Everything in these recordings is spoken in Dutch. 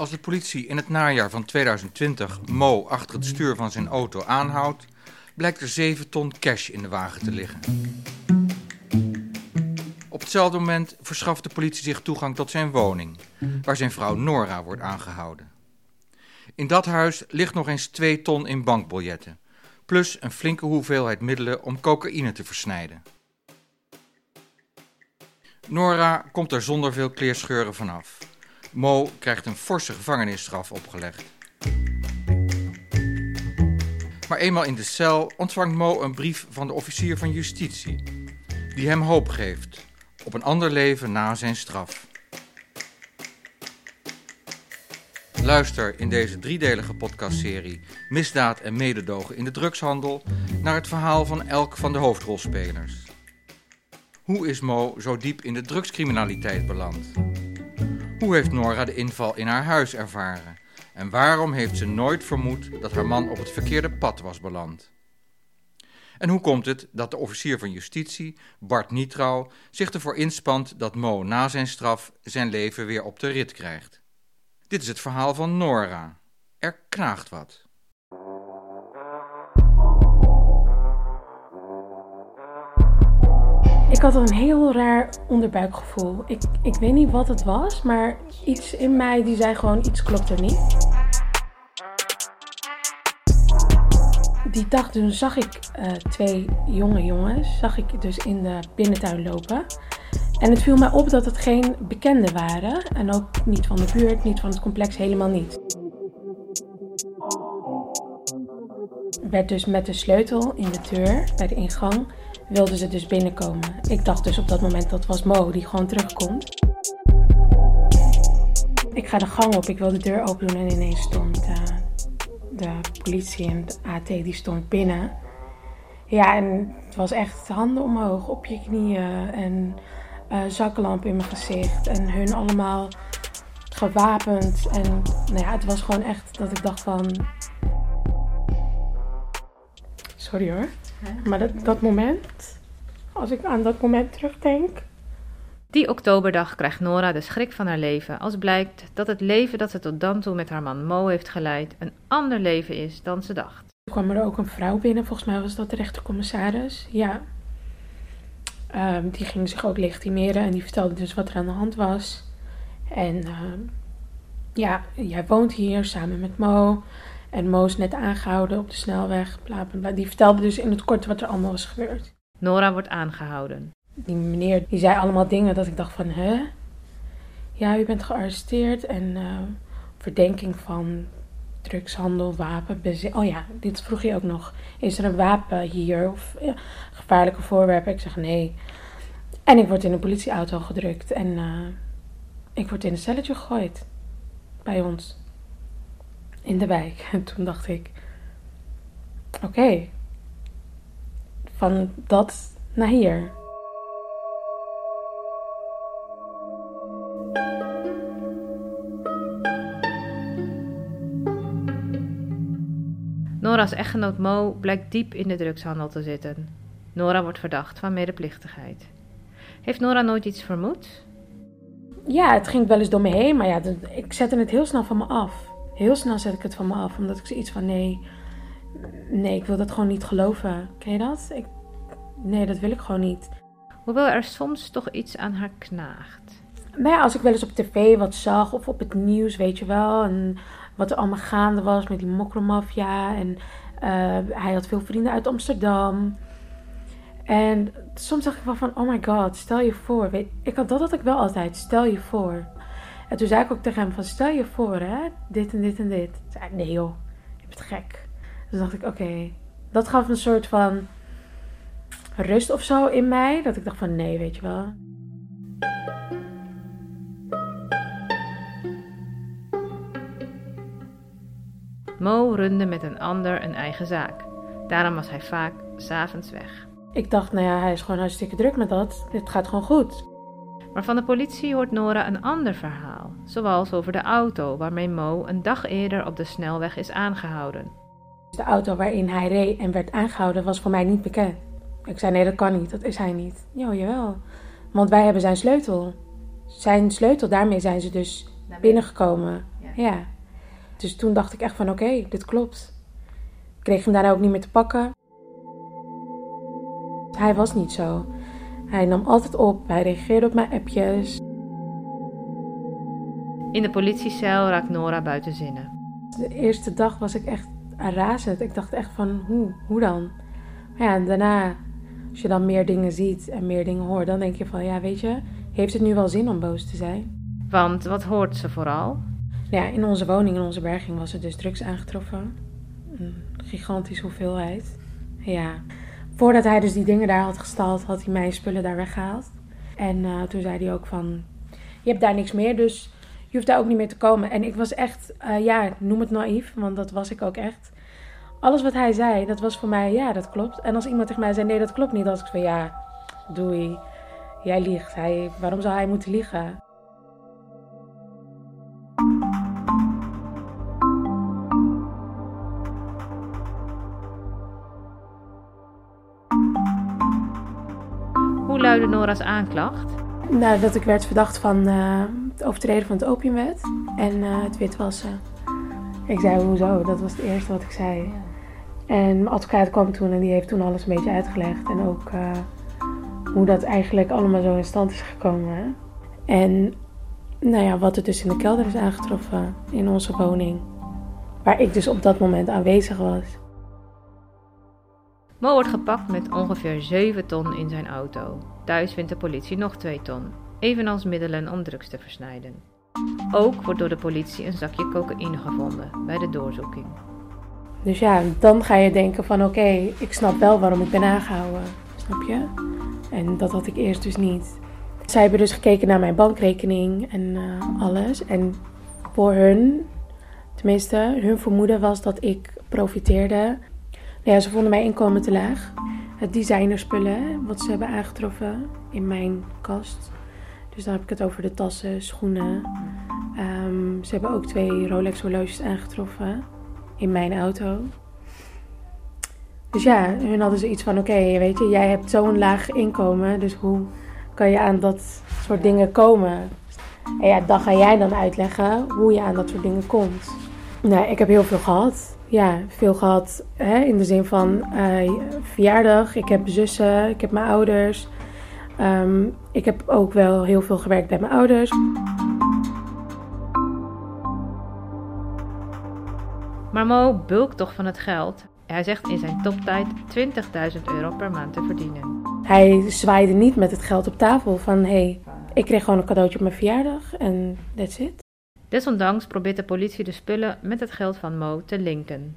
Als de politie in het najaar van 2020 Mo achter het stuur van zijn auto aanhoudt, blijkt er 7 ton cash in de wagen te liggen. Op hetzelfde moment verschaft de politie zich toegang tot zijn woning, waar zijn vrouw Nora wordt aangehouden. In dat huis ligt nog eens 2 ton in bankbiljetten, plus een flinke hoeveelheid middelen om cocaïne te versnijden. Nora komt er zonder veel kleerscheuren vanaf. Mo krijgt een forse gevangenisstraf opgelegd. Maar eenmaal in de cel ontvangt Mo een brief van de officier van justitie, die hem hoop geeft op een ander leven na zijn straf. Luister in deze driedelige podcastserie Misdaad en mededogen in de drugshandel naar het verhaal van elk van de hoofdrolspelers. Hoe is Mo zo diep in de drugscriminaliteit beland? Hoe heeft Nora de inval in haar huis ervaren? En waarom heeft ze nooit vermoed dat haar man op het verkeerde pad was beland? En hoe komt het dat de officier van justitie, Bart Nietrouw, zich ervoor inspant dat Mo na zijn straf zijn leven weer op de rit krijgt? Dit is het verhaal van Nora. Er knaagt wat. Ik had een heel raar onderbuikgevoel. Ik, ik weet niet wat het was, maar iets in mij die zei gewoon iets klopt er niet. Die dag toen zag ik uh, twee jonge jongens, zag ik dus in de binnentuin lopen. En het viel mij op dat het geen bekenden waren. En ook niet van de buurt, niet van het complex, helemaal niet. werd dus met de sleutel in de deur bij de ingang wilden ze dus binnenkomen. Ik dacht dus op dat moment dat was Mo die gewoon terugkomt. Ik ga de gang op, ik wil de deur open doen en ineens stond uh, de politie en de AT die stond binnen. Ja, en het was echt handen omhoog, op je knieën en uh, zaklamp in mijn gezicht. En hun allemaal gewapend. En nou ja, het was gewoon echt dat ik dacht van... Sorry hoor. Maar dat, dat moment, als ik aan dat moment terugdenk. Die oktoberdag krijgt Nora de schrik van haar leven als blijkt dat het leven dat ze tot dan toe met haar man Mo heeft geleid een ander leven is dan ze dacht. Er kwam er ook een vrouw binnen, volgens mij was dat de rechtercommissaris. Ja. Um, die ging zich ook legitimeren en die vertelde dus wat er aan de hand was. En uh, ja, jij woont hier samen met Mo. En Mo is net aangehouden op de snelweg, bla bla bla. Die vertelde dus in het kort wat er allemaal was gebeurd. Nora wordt aangehouden. Die meneer die zei allemaal dingen dat ik dacht van, hè? Ja, u bent gearresteerd en uh, verdenking van drugshandel, wapen, Oh ja, dit vroeg je ook nog. Is er een wapen hier of ja, gevaarlijke voorwerpen? Ik zeg nee. En ik word in een politieauto gedrukt en uh, ik word in een celletje gegooid. Bij ons in de wijk. En toen dacht ik: oké, okay, van dat naar hier. Nora's echtgenoot Mo blijkt diep in de drugshandel te zitten. Nora wordt verdacht van medeplichtigheid. Heeft Nora nooit iets vermoed? Ja, het ging wel eens door me heen, maar ja, ik zette het heel snel van me af heel snel zet ik het van me af. Omdat ik zoiets van nee, nee, ik wil dat gewoon niet geloven. Ken je dat? Ik, nee, dat wil ik gewoon niet. Hoewel er soms toch iets aan haar knaagt. Nou ja, als ik wel eens op tv wat zag of op het nieuws, weet je wel. En wat er allemaal gaande was met die mokromafia. En uh, hij had veel vrienden uit Amsterdam. En soms dacht ik wel van, oh my god, stel je voor. Weet, ik had, dat had ik wel altijd, stel je voor. En toen zei ik ook tegen hem van stel je voor hè, dit en dit en dit. Zei nee joh, je bent gek. Dus dacht ik oké, dat gaf een soort van rust of zo in mij. Dat ik dacht van nee, weet je wel. Mo runde met een ander een eigen zaak. Daarom was hij vaak s'avonds weg. Ik dacht, nou ja, hij is gewoon hartstikke druk met dat. Dit gaat gewoon goed. Maar van de politie hoort Nora een ander verhaal, zoals over de auto waarmee Mo een dag eerder op de snelweg is aangehouden. De auto waarin hij reed en werd aangehouden was voor mij niet bekend. Ik zei nee, dat kan niet, dat is hij niet. Ja, jawel. Want wij hebben zijn sleutel. Zijn sleutel, daarmee zijn ze dus binnengekomen. Ja. Ja. Dus toen dacht ik echt van oké, dit klopt. Ik kreeg hem daarna ook niet meer te pakken. Hij was niet zo. Hij nam altijd op, hij reageerde op mijn appjes. In de politiecel raakt Nora buiten zinnen. De eerste dag was ik echt razend. Ik dacht echt van hoe, hoe dan? Maar ja, en daarna, als je dan meer dingen ziet en meer dingen hoort, dan denk je van ja, weet je, heeft het nu wel zin om boos te zijn? Want wat hoort ze vooral? Ja, in onze woning, in onze berging, was er dus drugs aangetroffen. Een gigantische hoeveelheid. Ja. Voordat hij dus die dingen daar had gestald, had hij mijn spullen daar weggehaald. En uh, toen zei hij ook van, je hebt daar niks meer, dus je hoeft daar ook niet meer te komen. En ik was echt, uh, ja, noem het naïef, want dat was ik ook echt. Alles wat hij zei, dat was voor mij, ja, dat klopt. En als iemand tegen mij zei, nee, dat klopt niet, dan was ik van, ja, doei. Jij liegt. Hij, waarom zou hij moeten liegen? Nora's aanklacht? Nou, dat ik werd verdacht van uh, het overtreden van het opiumwet en uh, het witwassen. Ik zei, hoezo? Dat was het eerste wat ik zei. En mijn advocaat kwam toen en die heeft toen alles een beetje uitgelegd. En ook uh, hoe dat eigenlijk allemaal zo in stand is gekomen. En nou ja, wat er dus in de kelder is aangetroffen in onze woning. Waar ik dus op dat moment aanwezig was. Mo wordt gepakt met ongeveer 7 ton in zijn auto. Thuis vindt de politie nog 2 ton, evenals middelen om drugs te versnijden. Ook wordt door de politie een zakje cocaïne gevonden bij de doorzoeking. Dus ja, dan ga je denken van oké, ik snap wel waarom ik ben aangehouden. Snap je? En dat had ik eerst dus niet. Zij hebben dus gekeken naar mijn bankrekening en uh, alles. En voor hun, tenminste, hun vermoeden was dat ik profiteerde. Ja, ze vonden mijn inkomen te laag. Het designerspullen, wat ze hebben aangetroffen in mijn kast. Dus dan heb ik het over de tassen, schoenen. Um, ze hebben ook twee Rolex horloges aangetroffen in mijn auto. Dus ja, hun hadden zoiets van: oké, weet je, jij hebt zo'n laag inkomen, dus hoe kan je aan dat soort dingen komen? En ja, dan ga jij dan uitleggen hoe je aan dat soort dingen komt. Nou, ik heb heel veel gehad. Ja, veel gehad hè, in de zin van uh, verjaardag. Ik heb zussen, ik heb mijn ouders. Um, ik heb ook wel heel veel gewerkt bij mijn ouders. Maar Mo bulkt toch van het geld. Hij zegt in zijn toptijd 20.000 euro per maand te verdienen. Hij zwaaide niet met het geld op tafel van hé, hey, ik kreeg gewoon een cadeautje op mijn verjaardag en that's it. Desondanks probeert de politie de spullen met het geld van Mo te linken.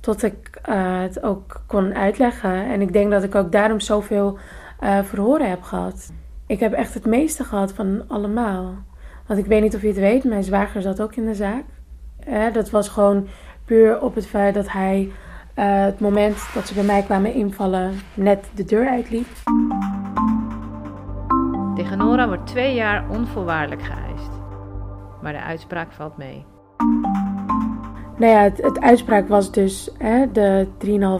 Tot ik uh, het ook kon uitleggen. En ik denk dat ik ook daarom zoveel uh, verhoren heb gehad. Ik heb echt het meeste gehad van allemaal. Want ik weet niet of je het weet, mijn zwager zat ook in de zaak. Eh, dat was gewoon puur op het feit dat hij uh, het moment dat ze bij mij kwamen invallen net de deur uitliep. Tegen Nora wordt twee jaar onvoorwaardelijk geëist. Maar de uitspraak valt mee. Nou ja, het, het uitspraak was dus hè, de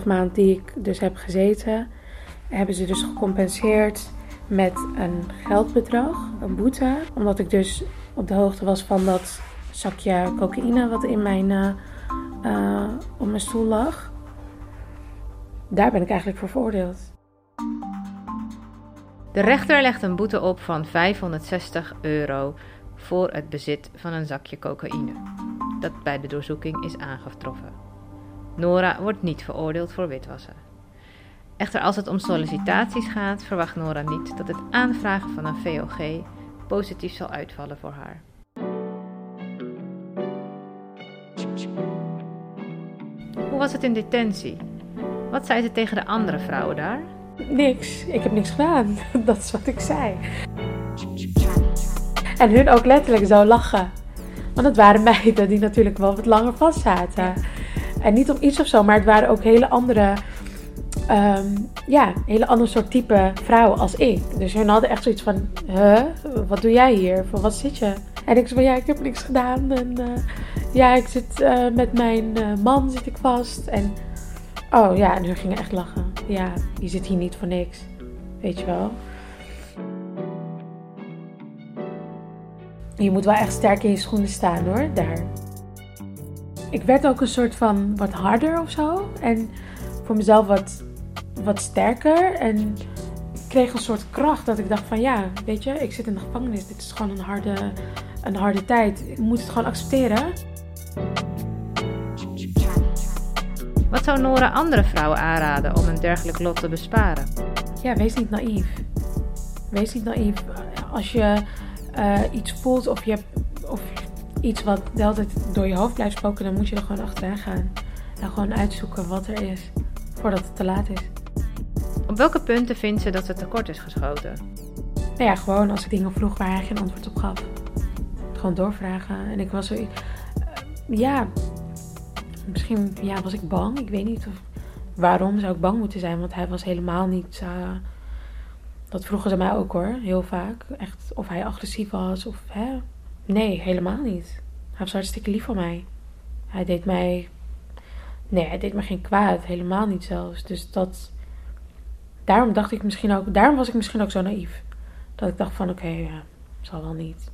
3,5 maand die ik dus heb gezeten. Hebben ze dus gecompenseerd met een geldbedrag, een boete. Omdat ik dus op de hoogte was van dat zakje cocaïne wat in mijn, uh, uh, op mijn stoel lag. Daar ben ik eigenlijk voor veroordeeld. De rechter legt een boete op van 560 euro voor het bezit van een zakje cocaïne, dat bij de doorzoeking is aangetroffen. Nora wordt niet veroordeeld voor witwassen. Echter, als het om sollicitaties gaat, verwacht Nora niet dat het aanvragen van een VOG positief zal uitvallen voor haar. Hoe was het in detentie? Wat zei ze tegen de andere vrouwen daar? Niks. Ik heb niks gedaan. Dat is wat ik zei. En hun ook letterlijk zo lachen. Want het waren meiden die natuurlijk wel wat langer vast zaten. En niet om iets of zo, maar het waren ook hele andere, um, ja, hele andere soort type vrouwen als ik. Dus hun hadden echt zoiets van, huh, wat doe jij hier? Voor wat zit je? En ik zei ja, ik heb niks gedaan. En uh, ja, ik zit uh, met mijn uh, man zit ik vast. En oh ja, en hun gingen echt lachen. Ja, je zit hier niet voor niks. Weet je wel. Je moet wel echt sterk in je schoenen staan hoor, daar. ik werd ook een soort van wat harder of zo. En voor mezelf wat, wat sterker. En ik kreeg een soort kracht dat ik dacht van ja, weet je, ik zit in de gevangenis. Dit is gewoon een harde, een harde tijd. Ik moet het gewoon accepteren. Wat zou Nora andere vrouwen aanraden om een dergelijk lot te besparen? Ja, wees niet naïef. Wees niet naïef. Als je uh, iets voelt of je hebt of iets wat de hele tijd door je hoofd blijft spoken, dan moet je er gewoon achteraan gaan. En gewoon uitzoeken wat er is voordat het te laat is. Op welke punten vindt ze dat het tekort is geschoten? Nou ja, gewoon als ik dingen vroeg waar hij geen antwoord op gaf. Gewoon doorvragen. En ik was zo. Uh, ja, misschien ja, was ik bang. Ik weet niet of, waarom zou ik bang moeten zijn. Want hij was helemaal niet. Uh, dat vroegen ze mij ook hoor, heel vaak. Echt of hij agressief was of hè. Nee, helemaal niet. Hij was hartstikke lief van mij. Hij deed mij. Nee, hij deed me geen kwaad. Helemaal niet zelfs. Dus dat. Daarom dacht ik misschien ook. Daarom was ik misschien ook zo naïef. Dat ik dacht van oké, okay, zal wel niet.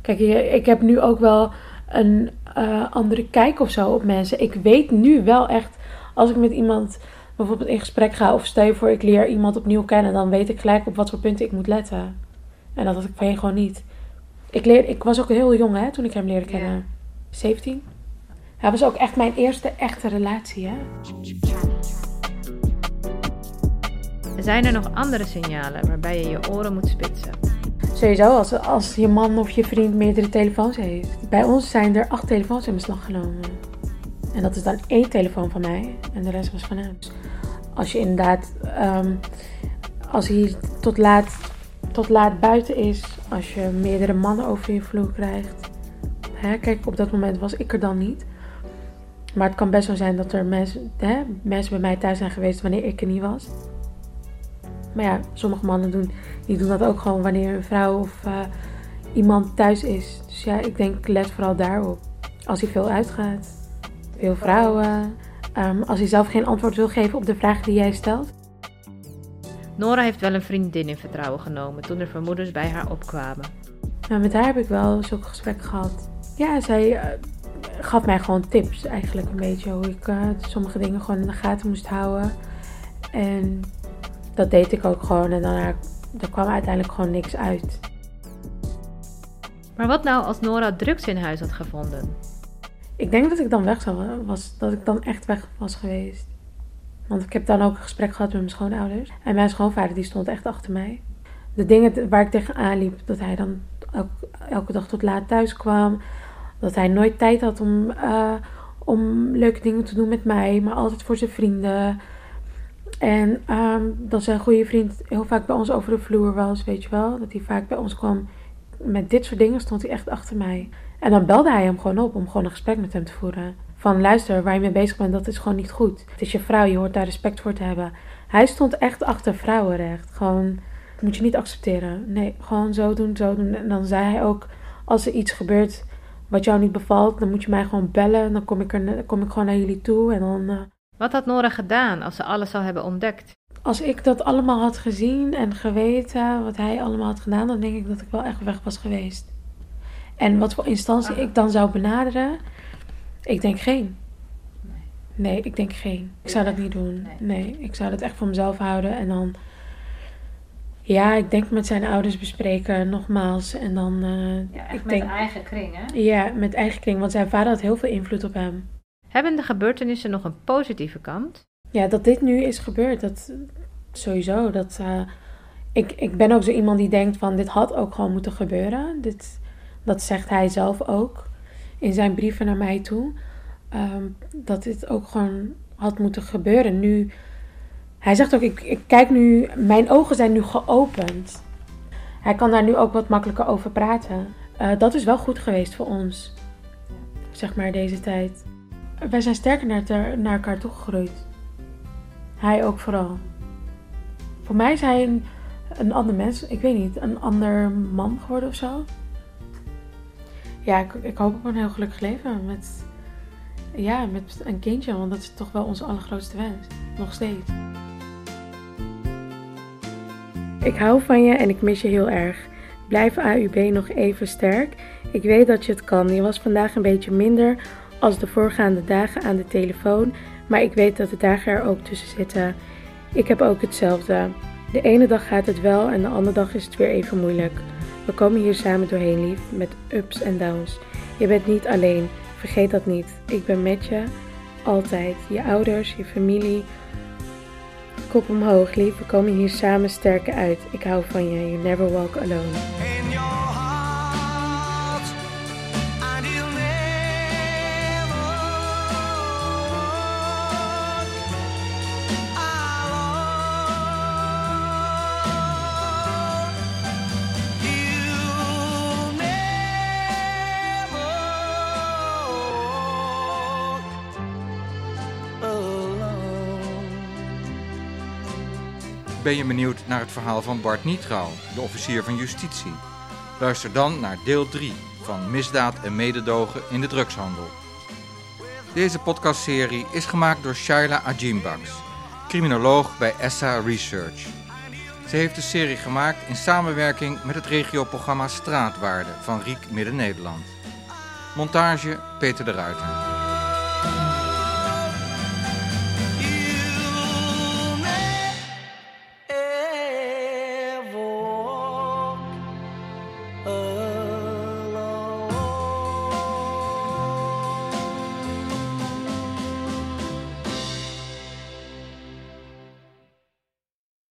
Kijk, ik heb nu ook wel een uh, andere kijk of zo op mensen. Ik weet nu wel echt, als ik met iemand bijvoorbeeld in gesprek ga of stel je voor ik leer iemand opnieuw kennen, dan weet ik gelijk op wat voor punten ik moet letten. En dat had ik van je gewoon niet. Ik, leer, ik was ook heel jong hè, toen ik hem leerde kennen. Ja. 17. Hij was ook echt mijn eerste echte relatie. Hè? Zijn er nog andere signalen waarbij je je oren moet spitsen? Sowieso als, als je man of je vriend meerdere telefoons heeft. Bij ons zijn er acht telefoons in beslag genomen. En dat is dan één telefoon van mij en de rest was van hem. Als je inderdaad, um, als hij tot laat, tot laat buiten is, als je meerdere mannen over je vloer krijgt. Hè, kijk, op dat moment was ik er dan niet. Maar het kan best wel zijn dat er mensen, hè, mensen bij mij thuis zijn geweest wanneer ik er niet was. Maar ja, sommige mannen doen, die doen dat ook gewoon wanneer een vrouw of uh, iemand thuis is. Dus ja, ik denk, let vooral daarop. Als hij veel uitgaat, veel vrouwen. Um, als hij zelf geen antwoord wil geven op de vraag die jij stelt. Nora heeft wel een vriendin in vertrouwen genomen toen er vermoedens bij haar opkwamen. Nou, met haar heb ik wel zulke gesprekken gehad. Ja, zij uh, gaf mij gewoon tips eigenlijk een beetje hoe ik uh, sommige dingen gewoon in de gaten moest houden. En dat deed ik ook gewoon en dan er kwam uiteindelijk gewoon niks uit. Maar wat nou als Nora drugs in huis had gevonden? Ik denk dat ik dan weg zou was, dat ik dan echt weg was geweest. Want ik heb dan ook een gesprek gehad met mijn schoonouders. En mijn schoonvader die stond echt achter mij. De dingen waar ik tegenaan liep, dat hij dan elke, elke dag tot laat thuis kwam. Dat hij nooit tijd had om, uh, om leuke dingen te doen met mij, maar altijd voor zijn vrienden. En um, dat zijn goede vriend heel vaak bij ons over de vloer was, weet je wel. Dat hij vaak bij ons kwam met dit soort dingen, stond hij echt achter mij. En dan belde hij hem gewoon op om gewoon een gesprek met hem te voeren. Van luister, waar je mee bezig bent, dat is gewoon niet goed. Het is je vrouw, je hoort daar respect voor te hebben. Hij stond echt achter vrouwenrecht. Gewoon, dat moet je niet accepteren. Nee, gewoon zo doen, zo doen. En dan zei hij ook, als er iets gebeurt wat jou niet bevalt, dan moet je mij gewoon bellen. Dan kom ik, er, kom ik gewoon naar jullie toe en dan... Uh, wat had Nora gedaan als ze alles zou hebben ontdekt? Als ik dat allemaal had gezien en geweten wat hij allemaal had gedaan, dan denk ik dat ik wel echt weg was geweest. En wat voor instantie ik dan zou benaderen, ik denk geen. Nee, ik denk geen. Ik zou dat niet doen. Nee, ik zou dat echt voor mezelf houden en dan. Ja, ik denk met zijn ouders bespreken, nogmaals. En dan. Uh, ja, echt ik met denk, eigen kring, hè? Ja, met eigen kring. Want zijn vader had heel veel invloed op hem. Hebben de gebeurtenissen nog een positieve kant? Ja, dat dit nu is gebeurd, dat sowieso. Dat, uh, ik, ik ben ook zo iemand die denkt van dit had ook gewoon moeten gebeuren. Dit, dat zegt hij zelf ook in zijn brieven naar mij toe. Um, dat dit ook gewoon had moeten gebeuren. Nu, hij zegt ook, ik, ik kijk nu, mijn ogen zijn nu geopend. Hij kan daar nu ook wat makkelijker over praten. Uh, dat is wel goed geweest voor ons. Zeg maar deze tijd wij zijn sterker naar, naar elkaar toegegroeid. Hij ook vooral. Voor mij is hij een, een ander mens. Ik weet niet, een ander man geworden of zo. Ja, ik, ik hoop op een heel gelukkig leven met, ja, met een kindje. Want dat is toch wel onze allergrootste wens. Nog steeds. Ik hou van je en ik mis je heel erg. Blijf AUB nog even sterk. Ik weet dat je het kan. Je was vandaag een beetje minder als de voorgaande dagen aan de telefoon, maar ik weet dat de dagen er ook tussen zitten. Ik heb ook hetzelfde. De ene dag gaat het wel en de andere dag is het weer even moeilijk. We komen hier samen doorheen, lief, met ups en downs. Je bent niet alleen, vergeet dat niet. Ik ben met je, altijd. Je ouders, je familie. Kop omhoog, lief. We komen hier samen sterker uit. Ik hou van je. You never walk alone. Ben je benieuwd naar het verhaal van Bart Nietrouw, de officier van justitie? Luister dan naar deel 3 van Misdaad en mededogen in de drugshandel. Deze podcastserie is gemaakt door Shaila Ajimbaks, criminoloog bij ESSA Research. Ze heeft de serie gemaakt in samenwerking met het regioprogramma Straatwaarde van Riek Midden-Nederland. Montage Peter de Ruiter.